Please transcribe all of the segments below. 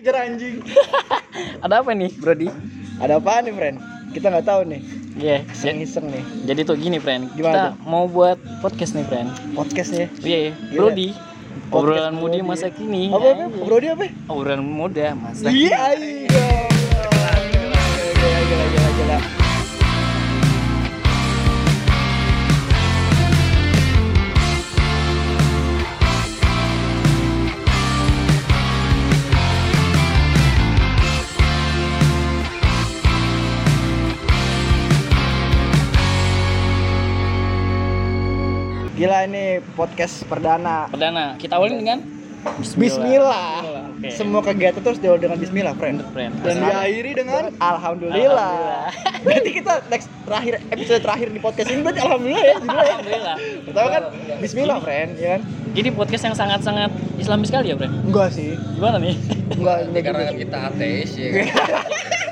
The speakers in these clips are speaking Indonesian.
Kejar anjing. Ada apa nih, Brody? Ada apa nih, friend? Kita nggak tahu nih. Iya, Iseng-iseng nih. jadi tuh gini, friend. Gimana Kita mau buat podcast nih, friend. Podcast nih. Iya, Gila. Brody. Obrolan Brody. masa kini. Apa apa? Anjing. Brody apa? Obrolan muda masa Iya, iya. Gila, gila, gila, gila. Gila ini podcast perdana. Perdana, kita awalin dengan Bismillah. Oke. Semua kegiatan terus diawali dengan Bismillah, friend. friend. Dan diakhiri dengan Alhamdulillah. Berarti kita next terakhir episode terakhir di podcast ini berarti Alhamdulillah ya judulnya. ya. Alhamdulillah. Pertama kan Bismillah, friend, ya kan? Jadi podcast yang sangat-sangat Islami sekali ya, friend. Enggak sih. Gimana nih? Enggak, enggak karena kita ateis ya kan?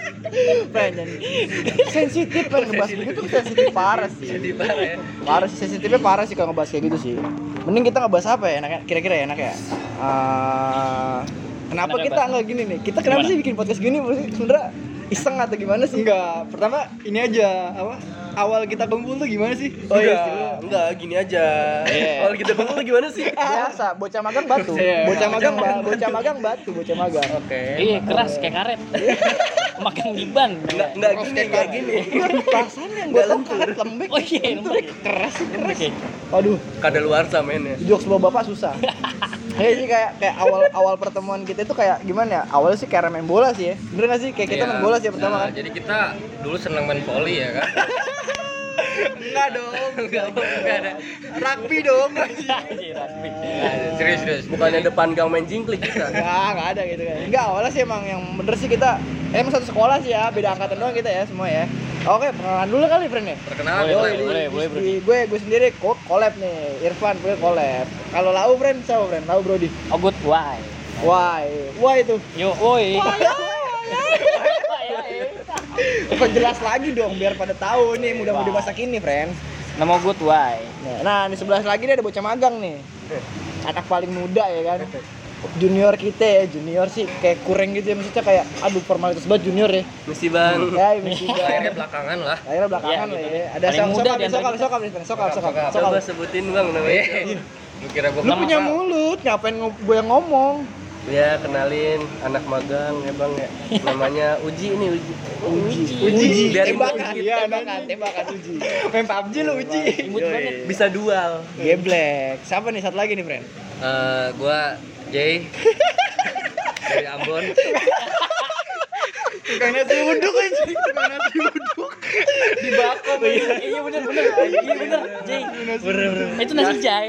Dan sensitif kan ngebahas begitu sensitif parah sih. Jadi parah ya. Parah sih, sensitifnya parah sih kalau ngebahas kayak gitu sih. Mending kita ngebahas apa ya enaknya? Kira-kira ya enak ya? Eh, kenapa kita nggak gini nih? Kita kenapa Gimana? sih bikin podcast gini? Sebenarnya iseng atau gimana sih? Enggak, pertama ini aja apa? Awal kita kumpul tuh gimana sih? Oh iya Enggak, sih. enggak gini aja. Iya. Awal kita kumpul tuh gimana sih? Biasa, bocah magang batu. Iya. Bocah magang, bocah magang batu, bocah magang. Oke. Iya, keras kayak karet. Makan di ban. Enggak enggak gini, enggak gini. Perasaan yang gue karet lembek. Oh iya, lembek. keras sih keras. Aduh, Kada luar mainnya. jokes bawa bapak susah. Kayak sih kayak kayak awal awal pertemuan kita itu kayak gimana ya? Awalnya sih kayak main bola sih ya. Bener gak sih? Kayak kita Iya. main bola sih ya pertama Nah, kan. Jadi kita dulu senang main volley ya kan. Enggak dong. Enggak, enggak ada. Rugby dong. Iya, rugby. Serius serius. Bukannya depan gang main jingklik kita. Enggak, enggak ada gitu kan. Enggak, awalnya sih emang yang bener sih kita eh, emang satu sekolah sih ya, beda angkatan doang kita ya semua ya. Oke, perkenalan dulu kali friend ya. Perkenalan Boleh, boleh. boleh, boleh, bro. Gue gue sendiri collab nih, Irfan gue collab. Kalau lau friend siapa friend? Lau Brody. Oh, good. Why? Why? Why itu? Yo, woi. Perjelas lagi dong biar pada tahu nih mudah-mudah masa kini, friend. Nama good why? Nah, di sebelah lagi nih ada bocah magang nih. Anak paling muda ya kan. Junior kita ya, junior sih kayak kurang gitu ya maksudnya kayak aduh formalitas banget junior ya. Mesti Bang. Ya, ini juga. Akhirnya belakangan lah. Akhirnya belakangan Iya, lah gitu. ya. Ada sokap, muda sokap, di antara sokap, sokap, sokap, sokap, sokap. Coba sebutin Bang namanya. Lu kira gua Lu punya mulut, ngapain gue yang ngomong? Ya, kenalin anak magang ya Bang ya. Namanya Uji ini Uji. Uji, Uji. Biar tembakan, iya, tembakan, tembakan uji. Main PUBG lu Uji. Imut banget. Bisa dual. Geblek. Siapa nih satu lagi nih, friend? Eh, gua Jay dari Ambon. Tukang nasi uduk aja, tukang nasi uduk. Di bakom Iya bener bener. Iya bener. Jay. Itu nasi jay.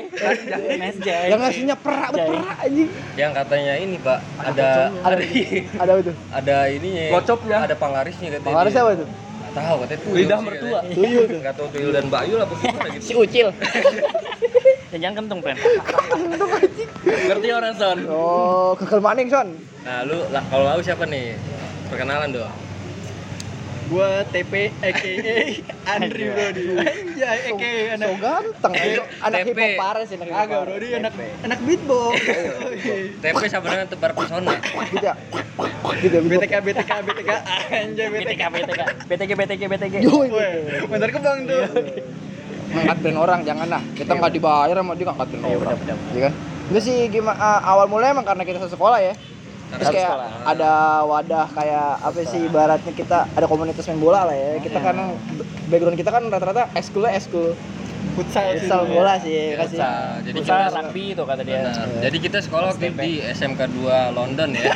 Nasi jay. Yang nasinya perak, perak aja. Yang katanya ini, Pak, ada Ada, ada apa itu? ada ininya. Ngocopnya. Ada panglarisnya katanya. Pengaruh siapa itu? Enggak tahu katanya tuyul. Lidah mertua. Tuyul tuh. Enggak tahu tuyul dan Bayu lah bagaimana gitu. Si Ucil. Yang jangan kentung, friend. Ngerti orang Son? Oh, kekel maning, Son. Nah, lu lah kalau lu siapa nih? Perkenalan dong. Gua TP aka Andri Brody. Anjay aka anak So ganteng. aja. Anak hip hop parah sih, anak. Agak Brody anak anak beatbox. TP sama dengan tebar pesona. Gitu ya. Gitu ya, gitu. BTK BTK BTK anjay BTK BTK. BTK BTK BTK bentar ke Bang tuh. ngangkat brand orang jangan lah kita nggak dibayar sama dia ngangkat brand orang iya kan itu sih gimana awal mulai emang karena kita sekolah ya terus kayak sekolah. ada wadah kayak apa sih ibaratnya kita ada komunitas main bola lah ya kita Iya. kan background kita kan rata-rata ekskulnya ekskul Futsal futsal bola sih ya kasih Jadi Futsal kita rugby itu kata dia. Benar. Jadi kita sekolah di SMK 2 London ya.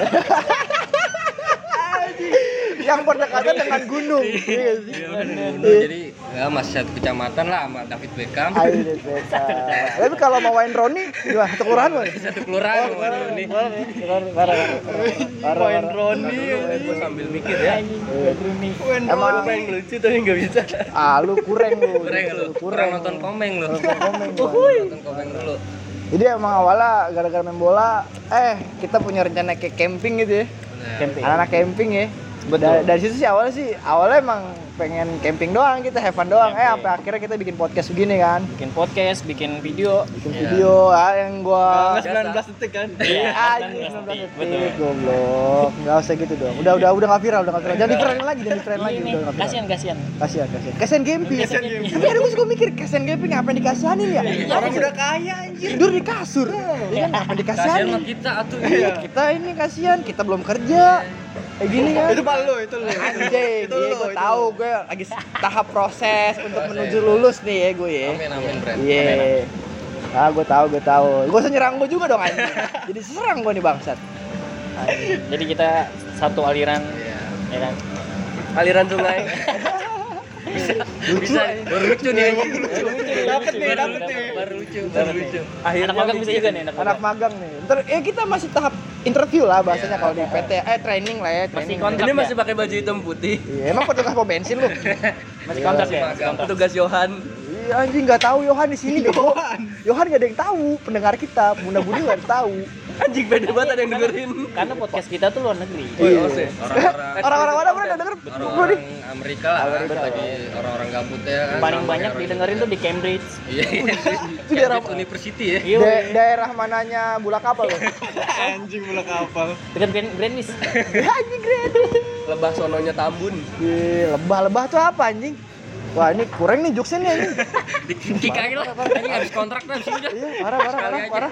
yang berdekatan dengan gunung iya sih Dulu, jadi ya masih satu kecamatan lah sama David Beckham. Beta. tapi kalau mau main Roni gimana satu kelurahan Boy? Satu kelurahan Main parah. Roni. Gue sambil mikir ya. Emang- Roni pengen lucu tapi nggak bisa. ah lu kurang lu Kurang lu. Kurang nonton komeng lu. Nonton komeng dulu. Jadi emang awalnya gara-gara main bola, eh kita punya rencana kayak camping gitu ya. Camping. Anak-anak camping ya. Dari, dari situ sih awalnya sih, awalnya emang pengen camping doang kita have fun doang. Eh sampai akhirnya kita bikin podcast begini kan. Bikin podcast bikin video. Bikin Iya. video ah, yang gua Nggak 19 detik kan? Iya, Anjing 19 19 detik, betul. goblok. Nggak usah gitu dong. Udah udah udah nggak viral udah nggak viral. Jangan viral lagi jangan viral lagi. Udah nggak viral. kasihan kasihan. Kasihan kasihan. Kasihan camping Kasihan camping. tapi kadang gue suka mikir kasihan camping ngapain dikasihanin ya? Orang udah kaya anjir. Tidur di kasur. Ya kan ngapain Kasihan dikasihanin sama kita atuh. Iya, kita ini kasihan kita belum kerja kayak gini kan? Itu palu itu lu. Anjing itu lu gue tahu lu. gue lagi tahap proses untuk menuju lulus nih ya gue ya. Amin amin Brad iya. Ah gue tahu gue tahu. Gue usah nyerang gue juga dong anjing. Jadi serang gue nih bangsat. Anjing. jadi kita satu aliran Iya. ya kan? Aliran sungai bisa baru lucu nih Dapet nih, dapet nih. baru lucu baru lucu. Anak magang bisa juga nih anak anak magang nih. Ntar ya kita masih tahap interview lah bahasanya Iya. kalau di PT eh training lah ya training. ini ya? masih pakai baju hitam putih. Iya emang petugas pom bensin lu? Masih kontrak ya? Petugas Johan. Iya anjing nggak tahu Yohan di sini Yohan. Yohan gak ada yang tahu. Pendengar kita, Bunda Budi nggak tahu. Anjing beda banget ada yang dengerin. karena podcast kita tuh luar negeri. Iya. oke. orang-orang Orang-orang mana pernah denger? orang-orang Amerika lah Amerika. lagi orang-orang gabut ya kan. Paling banyak orang didengerin tuh di Cambridge. Iya. Itu daerah University ya. Iya. Da- daerah mananya bola kapal loh. anjing bola kapal. Dekat Grand Grandwich anjing keren. lebah sononya Tambun. Ih, lebah-lebah tuh apa anjing? Wah ini kurang nih jokesnya nih. Kick aja lah ini habis kontrak dah sini udah Iya parah parah parah parah.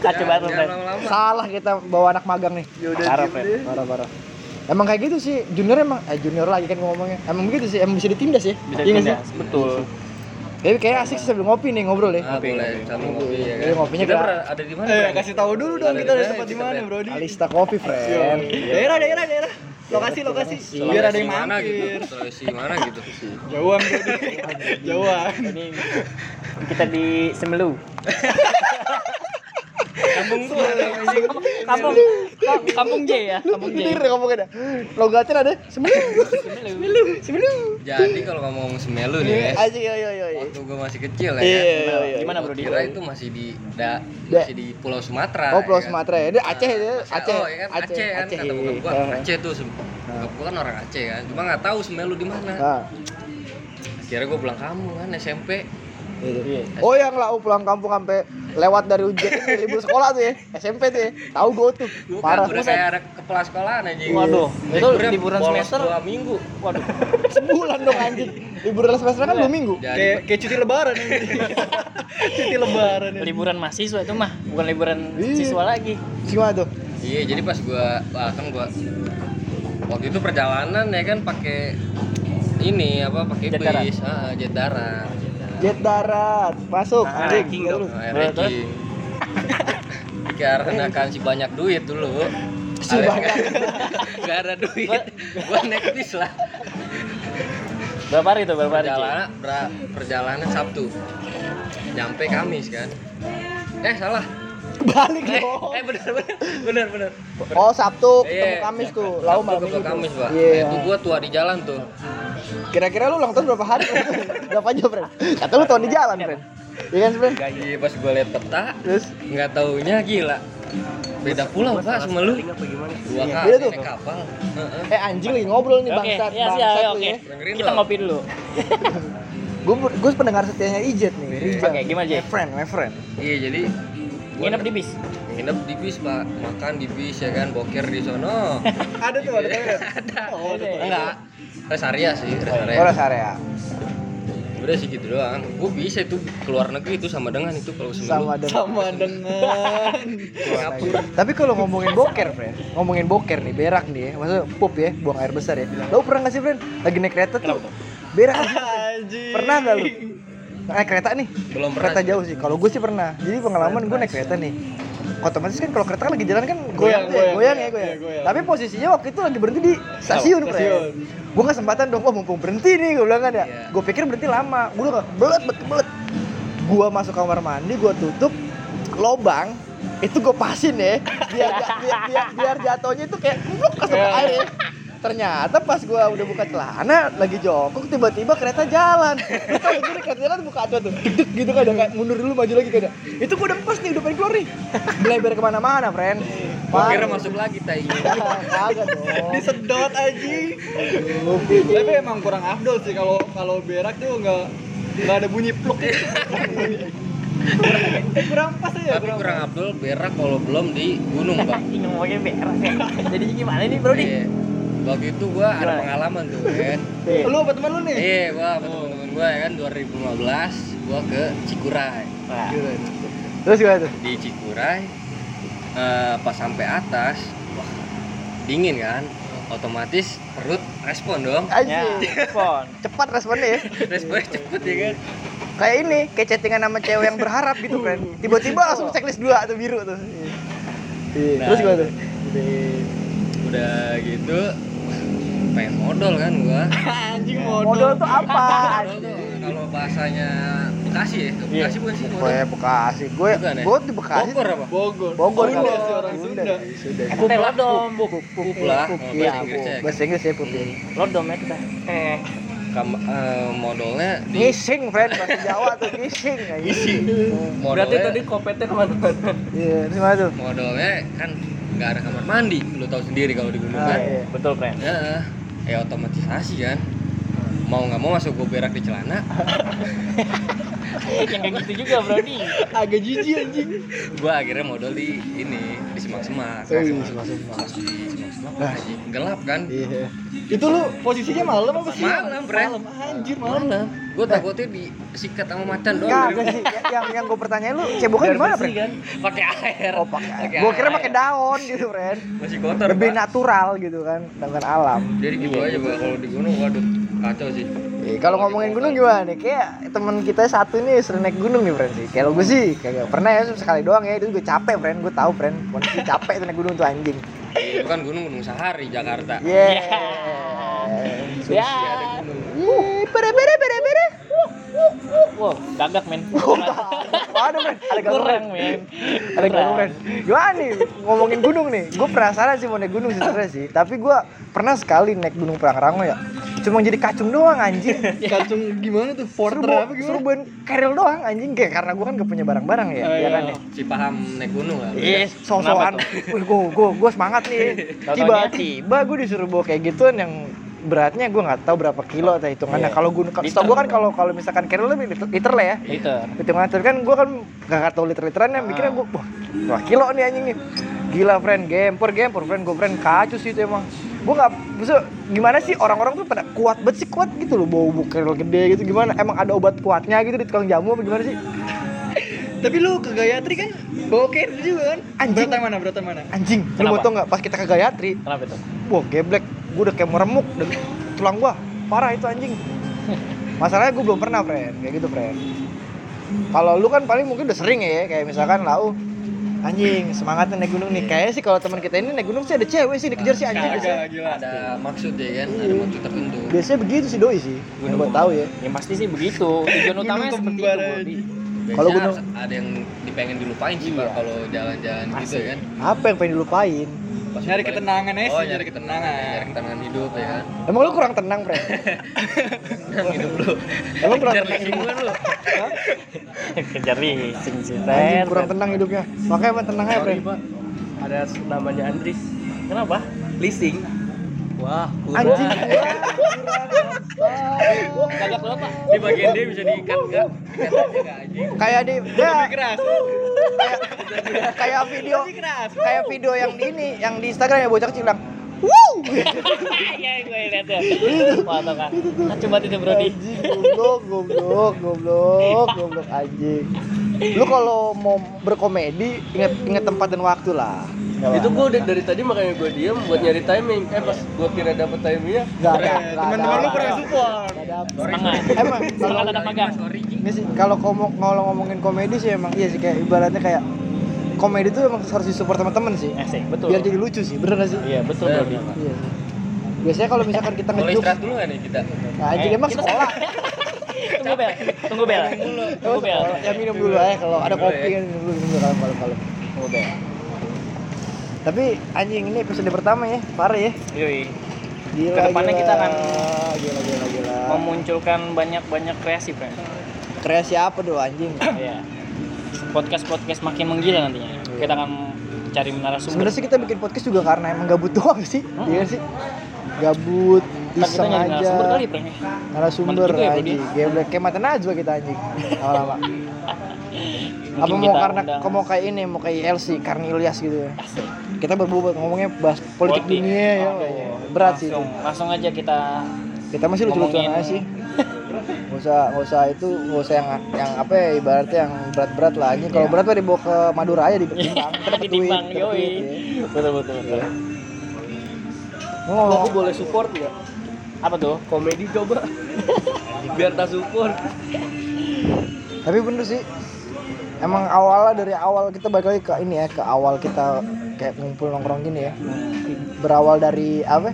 kacau banget Fred. Salah kita bawa anak magang nih. parah Fred Parah parah. Emang kayak gitu sih, junior emang, eh junior lagi kan ngomongnya Emang begitu sih, emang bisa ditindas ya? bisa Iya ditindas betul Tapi kayak asik sih sambil ngopi nih ngobrol ya Ah, boleh sambil ngopi ya Iya, kan ngopinya kita kayak pernah ada di mana eh Bro? kasih tahu dulu dong kita ada tempat di kita, mana Bro? Alista Coffee, friend daerah daerah daerah lokasi lokasi. Biar ada yang mana gitu? Mampir Sulawesi mana gitu? Jauhan jauhan. Ini kita di Semelu kampung tuh ada kampung kampung J ya kampung J Bener ngomongnya dah. Logatnya ada sembilan. Semelu Sembilan. jadi kalau ngomong Semelu nih ya Aja yo yo yo. waktu gue masih kecil ya Iya, kan iya, iya. gimana bro kira itu masih di da, masih di Pulau Sumatera Oh, Pulau ya kan? Sumatera ya. Dia Aceh ya, Aceh. Aceh, kan kata gua Ah. Aceh tuh gua kan orang Aceh kan cuma nggak tahu Semelu di mana akhirnya gua pulang kampung kan SMP. Oh yang lau pulang kampung sampai lewat dari ujian libur sekolah tuh ya SMP tuh ya. Tahu gue tuh. Bukan, parah. udah kayak ada kepala sekolahan anjing. Waduh, itu liburan semester. dua minggu. Waduh. Sebulan dong anjing. Liburan semester kan dua minggu. Jadi kayak kayak cuti lebaran ini cuti lebaran ini liburan mahasiswa itu mah bukan liburan Iya. siswa lagi. Gimana tuh? Iya jadi pas gua wah, kan gua waktu itu perjalanan ya kan pakai ini apa pakai bis. Ah, jet darat jet darat masuk Nah, ranking dong. Nah, ranking. Dikarenakan si banyak duit dulu. Si banyak. nggak ada duit. Gua naik bis lah. berapa hari itu berapa hari? Perjalanan pra- perjalanan Sabtu. Nyampe Kamis kan. Eh salah. balik Eh, dong eh bener bener bener bener. oh Sabtu ketemu Iya. Kamis tuh lalu Sabtu malam ketemu. Kamis, Pak. iya Nah, itu gua tua di jalan tuh. Kira-kira lu ulang tahun berapa hari berapa jam friend kata lu tahun di jalan friend iya kan friend Iya pas gua liat peta, terus nggak taunya gila. Beda pulau Pak sama lu. Dua Iya, kali beda tuh. naik kapal. Heeh. eh anjing lagi ngobrol nih Oke, bangsat sih, bangsat oke. ya Kita ngopi dulu. gue gue pendengar setianya Ijet nih Rijal Oke, gimana, Jay? my friend my friend Iya jadi Nginep di bis. Nginep di bis pak. Makan di bis ya kan? Boker di sono. Ada tuh ada toilet. Ada. Oh ada enggak. rest area sih rest area. Orang area. Udah sih gitu doang. Gue bisa tuh keluar negeri itu sama dengan itu kalau sama dengan sama dengan Singapura. Tapi kalau ngomongin boker, friend, ngomongin boker nih, berak nih ya, maksudnya pup ya, buang air besar ya. Lo pernah nggak sih, friend, lagi naik kereta tuh, berak. Pernah nggak lu? Naik kereta nih, belum pernah kereta jauh sih. Kalau gue sih pernah. Jadi pengalaman gue naik kereta nih. Otomatis kan kalau kereta kan lagi jalan kan goyang, Goyang, ya, goyang, goyang ya, iya, goyang. iya, goyang. Tapi posisinya waktu itu lagi berhenti di stasiun, Stasiun. friend. Gue kesempatan dong, wah mumpung berhenti nih, gue bilang kan ya. Iya. Gue pikir berhenti lama, gue udah belet, belet, belet. Gue masuk kamar mandi, gue tutup, lobang, itu gue pasin ya, biar biar, biar, biar jatuhnya itu kayak bluk ke Iya. air ya. Ternyata pas gue udah buka celana, lagi jongkok, tiba-tiba kereta jalan. Lu tau gak sih, kereta jalan buka aja tuh, deg gitu kan, kayak mundur dulu, maju lagi kayak Itu gue udah pas nih, udah pengen keluar nih. Melebar ke mana-mana, friend. Gua kira masuk lagi tai. Kagak dong. Disedot aja. Tapi emang kurang afdol sih kalau kalau berak tuh nggak nggak ada bunyi pluk. Eh, kurang pas aja. Tapi kurang Abdul berak kalau belum di gunung, Bang. Ini ngomongnya beres ya. Jadi gimana nih bro nih? Iya. Waktu itu gua ada Gimana? pengalaman tuh kan. Lu apa teman lu nih? Iya, gua sama temen-temen gua ya kan 2015 gua ke Cikuray. Nah, Terus gimana tuh? Di Cikuray eh, pas sampai atas, wah dingin kan. Otomatis perut respon dong. ya, Anjing. telepon. Cepat responnya ya. Responnya cepet ya kan. Kayak ini, kayak chattingan sama cewek yang berharap gitu kan. Tiba-tiba langsung checklist 2 tuh biru tuh. Iya. Nah. Terus gimana tuh? Udah gitu pengen modal kan gua. Anjing Modal tuh apa? Modal tuh kalau bahasanya Bekasi ya, Iya. Bekasi bukan sih modal. Gue Bekasi, gue ya? gue di Bekasi. Bogor apa? Bogor. Bogor Sunda sih orang Sunda. Sunda. Eh, lah, Pup, oh, iya, bahasa Inggris ya pup. ya. Lo dom ya kita. Eh, Kam- eh, modalnya di Ngising, friend bahasa Jawa tuh ngising. Ngising. modalnya, Berarti tadi kopetnya ke mana-mana. Iya, terus gimana tuh? modalnya kan nggak ada kamar mandi, lu tahu sendiri kalau di gunung Ah, kan. iya. betul friend. Ya, ya otomatisasi kan. Mau nggak mau masuk gue berak di celana, Yang kayak gitu juga bro nih. Agak jijik anjing. gue akhirnya modal di ini di semak-semak. Oh, iya, Semak-semak. semak-semak. Pas di semak-semak, anjing, gelap kan. Iya. Itu lu posisinya malam apa sih? Malam, Bre. Malam. Anjir, malam. Malam. Gue takutnya disikat sama macan doang. Sih, Ya- yang yang gue pertanyaan lu cebokan Biar gimana, bersih friend? kan? Pakai air. Oh, pakai. Gue kira pakai daun gitu, friend. Masih kotor. Lebih Pak. natural gitu kan, dengan alam. Jadi gitu aja. Kalau di gunung waduh kacau sih. Eh, kalau ngomongin gunung gimana nih? Kayak teman kita satu nih sering naik gunung nih, friend sih. Kalau gue sih kagak pernah ya sekali doang ya. Itu gue capek, friend. Gue tahu, friend. Kondisi capek tuh naik gunung tuh anjing. Itu kan gunung gunung Sahari Jakarta. Yeah. Ya. Ih, Bere bere bere bere. Wow, gagak men. Waduh, friend. Ada Kurang men. Ada ganggu, friend. Gimana nih ngomongin gunung nih? Gue penasaran sih mau naik gunung sih sebenarnya sih. Tapi gue pernah sekali naik gunung Pangrango ya. Cuma jadi kacung doang anjing. Kacung gimana tuh? Porter Suruh, apa gimana? suruh bawain keril doang anjing kayak karena gue kan gak punya barang-barang ya, Oh, ya iya. kan ya. Si paham naik gunung lah. Iya, so-soan. Wih, gue gue gue semangat nih. Tiba-tiba gue disuruh bawa kayak gituan yang beratnya gue nggak tahu berapa kilo atau hitungannya. Iya. Kalau Liter. setahu gue kan kalau kalau misalkan keril lebih liter, liter lah ya. Liter. Hitungan liter kan gue kan nggak tahu liter-literannya, mikirnya gue wah, wah kilo nih anjing nih. Gila friend, gempor gempor friend, gue friend kacau sih itu emang. Gue nggak bisa gimana sih orang-orang tuh pada kuat banget sih kuat gitu loh bawa buku keril gede gitu gimana? Emang ada obat kuatnya gitu di tukang jamu apa gimana sih? Tapi lu ke Gayatri kan bawa carrier juga kan? Anjing. Beratan mana? Beratan mana? Anjing, lu Kenapa? mau tau nggak pas kita ke Gayatri, Kenapa itu? wah geblek, gue udah kayak meremuk dan tulang gua parah itu anjing. Masalahnya gue belum pernah, friend, kayak gitu, friend. Kalau lu kan paling mungkin udah sering ya, kayak misalkan lau anjing semangatnya naik gunung nih. Kayaknya sih kalau teman kita ini naik gunung sih ada cewek sih dikejar sih anjing. Gila. Ada maksud ya kan, ada maksud tertentu. Biasanya begitu sih doi sih. Gue tahu ya. Ya pasti sih begitu. Tujuan Gunung utamanya seperti itu. Kalau gunung- ada yang dipengen dilupain sih Iya. kalau jalan-jalan gitu kan. Apa yang pengen dilupain? Pas Nyari ketenangan aja Oh, sih, nyari ketenangan, nyari ketenangan hidup ya kan. Emang lu kurang tenang, friend? hidup lu. Emang kurang tenang hidup? lu. Kejar racing sih, friend. kurang tenang hidupnya. Makanya emang tenang aja. Pak. Ada namanya Andri. Kenapa? Leasing. Wah, Anjing. Gagak lo pak. Di bagian dia bisa diikat enggak? Ikat aja enggak anjing. Kayak di ya, Keras. kayak kayak video kayak video yang di ini yang di Instagram ya bocah kecil bilang Wow! Iya, gue lihat ya. Wah, tau kan. Coba itu bro di. Anjing, goblok, goblok, goblok, goblok anjing. Lu kalau mau berkomedi inget inget tempat dan waktu lah. itu gue udah dari tadi makanya gue diem buat nyari timing. Eh pas gue kira dapet timingnya, Enggak ada, Eh, enggak ada. Teman-teman lu kurang support. Nggak ada. Semangat. Emang kalau anak magang. Sorry. ini sih kalau ngomong kalau ngomongin komedi sih emang iya sih kayak ibaratnya kayak komedi tuh emang harus disupport teman-teman sih. Asik, betul. Biar jadi lucu sih, bener gak sih? Iya, betul. Iya. Biasanya kalau misalkan kita Boleh ngejokes, istirahat dulu nggak nih kita? nah, Eh, emang kita- sekolah. Tunggu bel, tunggu bel. Tunggu bel. Ya minum dulu aja kalau ada kopi kan minum dulu kalau kalau kalau. Tunggu bel. Tapi anjing ini episode pertama ya, parah ya. Yoi. Gila, Ke depannya gila. kita akan gila gila gila. Memunculkan banyak-banyak kreasi, friend. Kreasi apa tuh anjing? Iya. Podcast-podcast makin menggila nantinya. Kita akan cari narasumber. sebenarnya sih kita bikin podcast juga karena emang gabut doang sih iya sih gabut Ntar kita iseng nyari aja. narasumber kali, narasumber Mantep juga ya, Bro, anjing. geblek kayak mata najwa kita anjing. Lama-lama. Apa mau karena undang- kamu kayak ini mau kayak LC Karni Ilyas gitu ya? Kita berbobot ngomongnya bahas politik, dunia ya. Oh, berat sih. Itu langsung, langsung aja kita kita masih lucu-lucuan ngomongin- aja sih. Nggak usah nggak usah itu nggak usah yang yang apa ya ibaratnya yang berat-berat lah anjing. Kalau berat mah dibawa ke Madura aja ditimbang duit ditimbang dapat yoi. ya. betul betul betul. Ngomong aku boleh support nggak apa tuh? Komedi coba. Biar tak support tapi bener sih. Emang awalnya dari awal kita balik lagi ke ini ya ke awal kita kayak ngumpul nongkrong gini ya. Berawal dari apa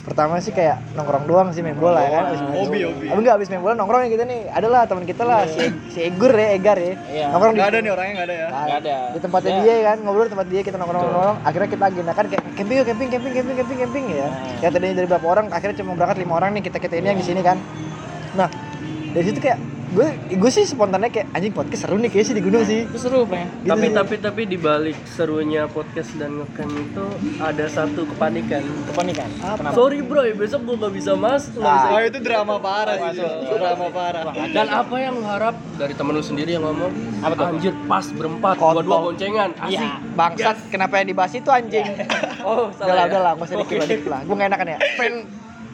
pertama sih kayak nongkrong doang sih main bola ya kan abis main Hobi, bola. hobi. Abis enggak abis main bola nongkrong ya kita nih adalah teman kita lah si, si Egur ya Egar ya Iya. nongkrong di Nggak ada nih orangnya nggak ada ya. Nggak ada. di tempatnya Ya. dia kan ngobrol di tempat dia kita nongkrong nongkrong akhirnya kita agenda kan kayak camping yuk camping camping camping camping camping ya Nah. ya tadinya dari berapa orang akhirnya cuma berangkat lima orang nih kita kita ini yang di sini kan nah dari situ kayak gue gue sih spontannya kayak anjing podcast seru nih kayaknya sih di gunung sih. Itu seru Prank. Gitu. Tapi sih. tapi tapi di balik serunya podcast dan ngecamp itu ada satu kepanikan. Kepanikan? Kenapa? Sorry bro ya besok gua nggak bisa mas bisa Oh itu drama parah sih. itu. Drama parah. dan apa yang lu harap? Dari temen lu sendiri yang ngomong. Apa tuh? anjir pas berempat. Kontol. dua-dua boncengan. Asik. Iya. bangsat kenapa yang dibahas itu anjing? Oh udah salah lah ya? udah lah nggak usah dikit lah. Gue nggak enakan ya. Fan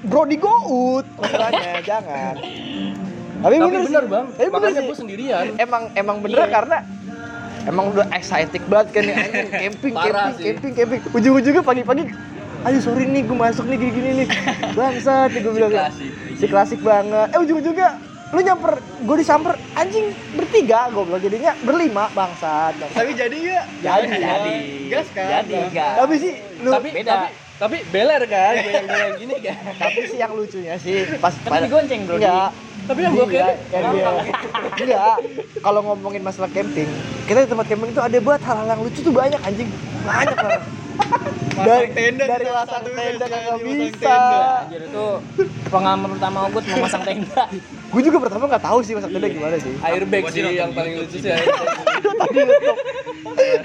bro di gout masalahnya jangan tapi, tapi bener, bener sih. bang tapi bener makanya gua sendirian emang emang bener Iya. karena emang udah excited banget kan nih anjing camping Parah camping sih. camping camping ujung-ujungnya pagi-pagi ayo sorry nih gue masuk nih gini-gini nih bangsat gue bilang klasik. si klasik banget eh ujung-ujungnya lu nyamper gue disamper anjing bertiga gue bilang jadinya berlima bangsat. Tapi jadi ya. Jadi. jadi Gas kan. jadi tapi sih lu tapi beda. tapi tapi beler kan goyang-goyang gini kan tapi sih yang lucunya sih pas Kan digonceng, bro, enggak tapi yang gua Iya, kira dia. enggak kalau ngomongin masalah camping kita di tempat camping itu ada buat hal-hal yang lucu tuh banyak anjing. Banyak banget. Dari tenda dari satunya tenda kagak masang bisa. tenda. anjir itu pengalaman pertama gue memasang tenda. Gue juga pertama nggak tahu sih masang tenda gimana sih. Airbag sih yang paling lucu sih.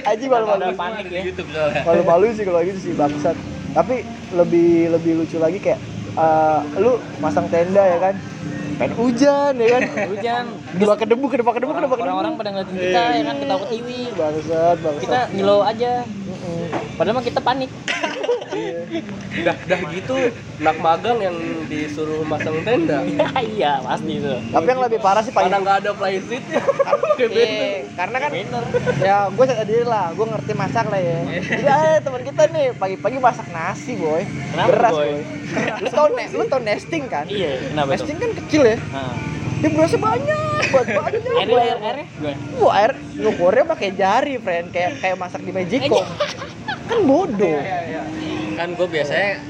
anjing malu-malu. Ada panik ya. Malu-malu sih kalau gitu sih bangsat. Tapi lebih lebih lucu lagi kayak eh, lu masang tenda ya kan pengen hujan ya kan? Hujan. Kedua ke debu kedua ke debu kedua ke debu orang-orang pada ngeliatin kita ya kan? Ketawa ketiwi bangsat bangsat. Kita ngilau aja. Padahal mah kita panik dah dah gitu anak magang yang disuruh masang tenda. Iya pasti itu. Tapi yang lebih parah sih paling nggak ada ya kayak beda Eh, karena kan ya gue sadar diri lah gue ngerti masak lah ya. Jadi eh, teman kita nih pagi-pagi masak nasi boy. Kenapa, beras Boy? boy, lu tau lu tau nesting kan? Iya kenapa nesting kan kecil ya. Nah. dia berasnya banyak buat banyak airnya air airnya gimana? Wah, air ngukurnya pakai jari, friend. Kayak kayak masak di Magicom. kan bodoh. Kan gue biasanya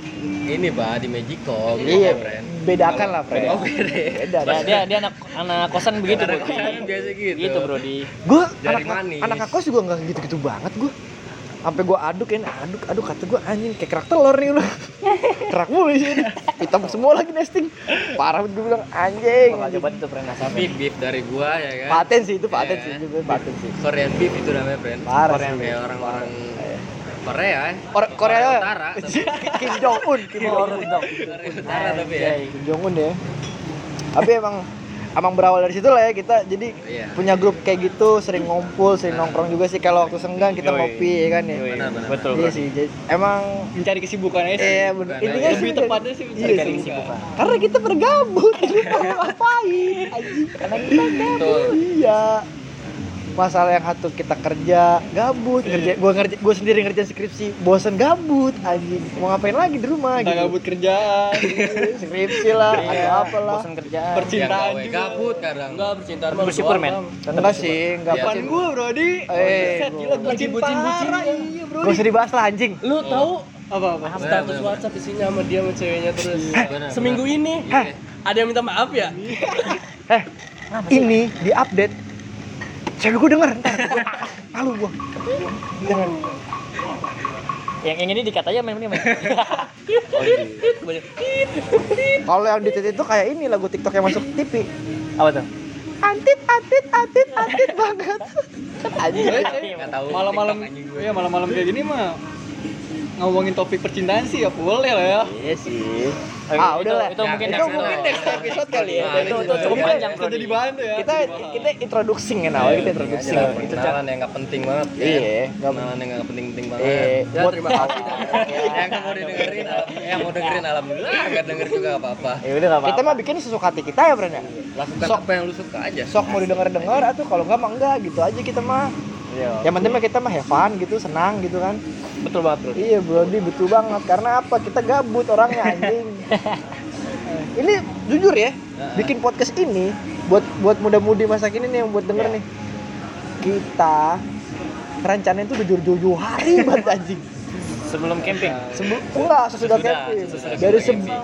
ini bah di Magicom. Iya, friend. bedakan lah, friend. Oh, beda. Beda. dia, dia dia anak anak kosan begitu bro Kan biasa gitu. gitu bro di Gue anak manis. anak kos juga nggak gitu-gitu banget gue. Sampai gue aduk ya, aduk, aduk kata gue anjing kayak kerak telur nih lu. kerak mulu sih. Hitam semua lagi nesting. Parah banget gue bilang anjing. Bakal coba itu pernah Tapi beef dari gua ya kan. Paten sih itu paten Iya. sih, itu paten sih. Korean beef itu namanya, friend. Parah Korean sih. orang-orang Korea ya. Or- Korea Utara. tapi- Kim Jong Un, Kim Jong Un. Korea Utara tapi ya. Kim Jong Un ya. Tapi emang emang berawal dari situ lah ya kita jadi Iya. punya grup kayak gitu sering ngumpul sering nongkrong juga sih kalau waktu senggang kita Yoi. ngopi ya kan ya Yoi. Benar, benar. betul iya sih jadi, emang Mencari kesibukan aja. sih. iya intinya Lebih sih tepatnya sih iya mencari sih. kesibukan. karena kita bergabut kita mau ngapain karena kita gabut iya masalah yang satu kita kerja gabut kerja gua ngerja gua sendiri ngerjain skripsi bosan gabut anjing mau ngapain lagi di rumah Kita gitu gabut kerjaan. skripsi lah atau Iya, apalah bosan kerjaan Percintaan gawe juga. gabut kadang. enggak percintaan men. Bang. enggak sih enggak Iya. Depan gua, Brodi. Eh, gila bucin bucin, bucin, parah. ya. Iya, Bro. Gak usah dibahas lah anjing lu tahu Apa apa? status Bener, bener. WhatsApp isinya sama dia sama ceweknya terus Bener, seminggu ini Iya. ada yang minta maaf ya Eh, ini di update. Cewek gue denger ntar. Gua- Malu gua. Jangan. yang yang ini dikat aja main main main Kalau yang di titik itu kayak ini lagu TikTok yang masuk TV. apa tuh Antit, antit, antit, antit banget. Malam-malam anjing gue. iya malam-malam kayak gini mah ngomongin topik percintaan sih ya boleh lah ya Iya sih. Ah, itu- udah lah. itu mungkin itu next mungkin next episode kali ya. Nah, Dari itu- itu cukup Kita- panjang, bisa jadi bahan tuh ya Kita kita introducing kan awal kita introducing. Kita perkenalan yang nggak penting banget. ya. Iya, nggak Perkenalan yang nggak penting-penting banget. Eh, Ya, buat terima kasih. yang mau didengerin, alham- yang mau dengerin alhamdulillah, nggak denger juga nggak apa-apa. Ya udah enggak kita mah bikin sesuka hati kita ya, Bren ya. Lakukan Sok. apa yang lu suka aja. Sok mau didengar-dengar atau kalau enggak mah enggak gitu aja kita mah. Iya. Yang penting mah kita mah have fun gitu, senang gitu kan. Betul banget, Bro. Iya, Brody betul banget. Karena apa? Kita gabut orangnya anjing. ini jujur ya, bikin podcast ini buat buat muda-mudi masa kini nih yang buat denger nih. Kita rencanain tuh udah jauh-jauh hari banget anjing. Sebelum camping. Sebelum enggak sesudah Sesudah, camping. sesudah Dari sebelum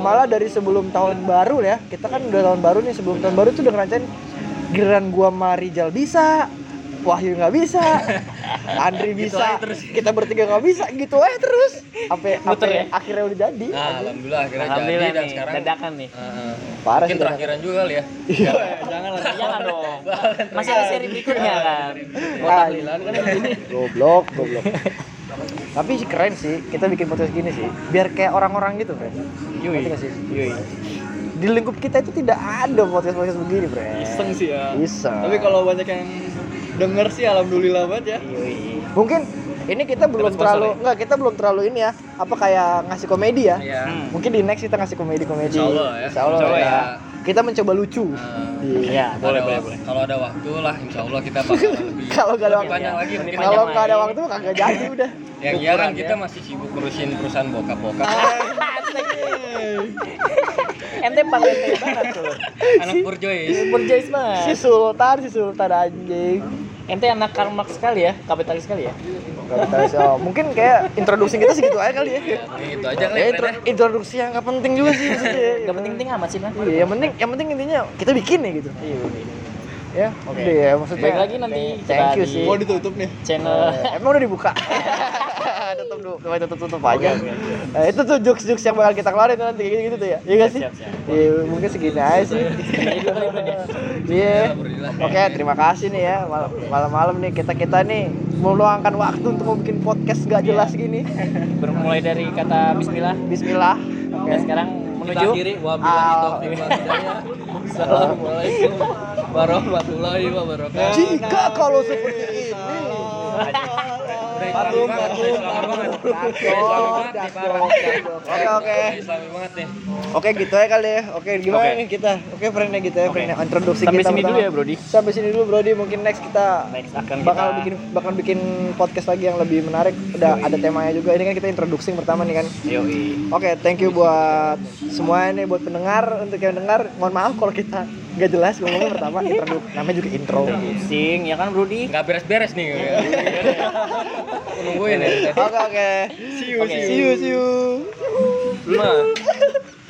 malah dari sebelum tahun baru ya. Kita kan udah tahun baru nih, sebelum tahun baru tuh udah ngerancanain giliran gua sama Rijal bisa, Wahyu nggak bisa, Andri bisa, kita bertiga nggak bisa, gitu aja terus. Sampai ya? akhirnya udah jadi. Nah, alhamdulillah akhirnya jadi Alhamdulillah dan nih, sekarang dadakan nih. Heeh. Parah mungkin sih, terakhiran juga kali ya. Iya. jangan lah Jangan dong. Masih ada seri berikutnya kan. Mau tahlilan kan ini. Goblok, goblok. Tapi sih keren sih, kita bikin podcast gini sih, biar kayak orang-orang gitu, Bro. Yui. Yui. Di lingkup kita itu tidak ada podcast-podcast begini, Bre. iseng sih ya Iseng. tapi kalau banyak yang denger sih alhamdulillah banget ya Yui. mungkin ini kita belum sponsor terlalu ya? enggak kita belum terlalu ini ya apa kayak ngasih komedi ya Iya. Hmm. mungkin di next kita ngasih komedi komedi Insya Allah ya. Insya Allah Insya Allah ya. ya. kita mencoba lucu Nah, Iya. Ya, boleh, boleh, boleh. Kalau ada waktu lah, insya Allah kita bakal lebih kalau nggak ada waktu lagi. Kalau nggak ada waktu mah kagak jadi udah Yang iya kan kita ya. masih sibuk ngurusin perusahaan bokap-bokap. Ente paling ente banget tuh. Anak Purjoy. Berjais si banget. Sultan si Sultan anjing Ente anak Karl Marx sekali ya, kapitalis sekali ya. Kapitalis oh, mungkin kayak introduksi kita segitu aja kali ya Itu aja kali ya ya. intro- introduksi yang nggak penting juga sih Gak penting-penting amat sih, Bang. Iya, yang penting yang penting intinya kita bikin ya gitu Iya. ya Oke. udah ya maksudnya Baik lagi nanti thank kita you sih mau ditutup nih Channel Eh, emang udah dibuka tutup dulu coba tutup tutup aja. Eh, itu tuh jokes jokes yang bakal kita keluarin nanti kayak gitu tuh ya. Iya gak sih? Siap, siap. iya mungkin segini aja sih. Ya. iya Alhamdulillah. oke terima kasih nih ya. Mal- malam-malam nih kita kita nih meluangkan waktu untuk mau bikin podcast gak jelas gini. Bermulai dari kata bismillah. Bismillah. Oke dan sekarang menuju akhiri wabillahi taufiq wal hidayah. Assalamualaikum warahmatullahi wabarakatuh. jika kalau seperti ini Oke oke. Banget. Oke gitu ya kali ya. Oke gimana Oke. nih kita? Oke friendnya gitu ya friendnya introduksi Sampai kita sini pertama. dulu ya, Brody. Sampai sini dulu Brody. Mungkin next kita next akan bakal kita bikin bakal bikin podcast lagi yang lebih menarik. Udah ada temanya juga. Ini kan kita introduksi pertama nih kan. Yoi. Oke, thank you buat semua nih buat pendengar untuk yang dengar. Mohon maaf kalau kita nggak jelas ngomongnya pertama intro namanya juga intro. Sing, ya kan Brody? Nggak beres-beres nih. Nungguin ya. Oke oke. See you Oke. see you see you. Nah,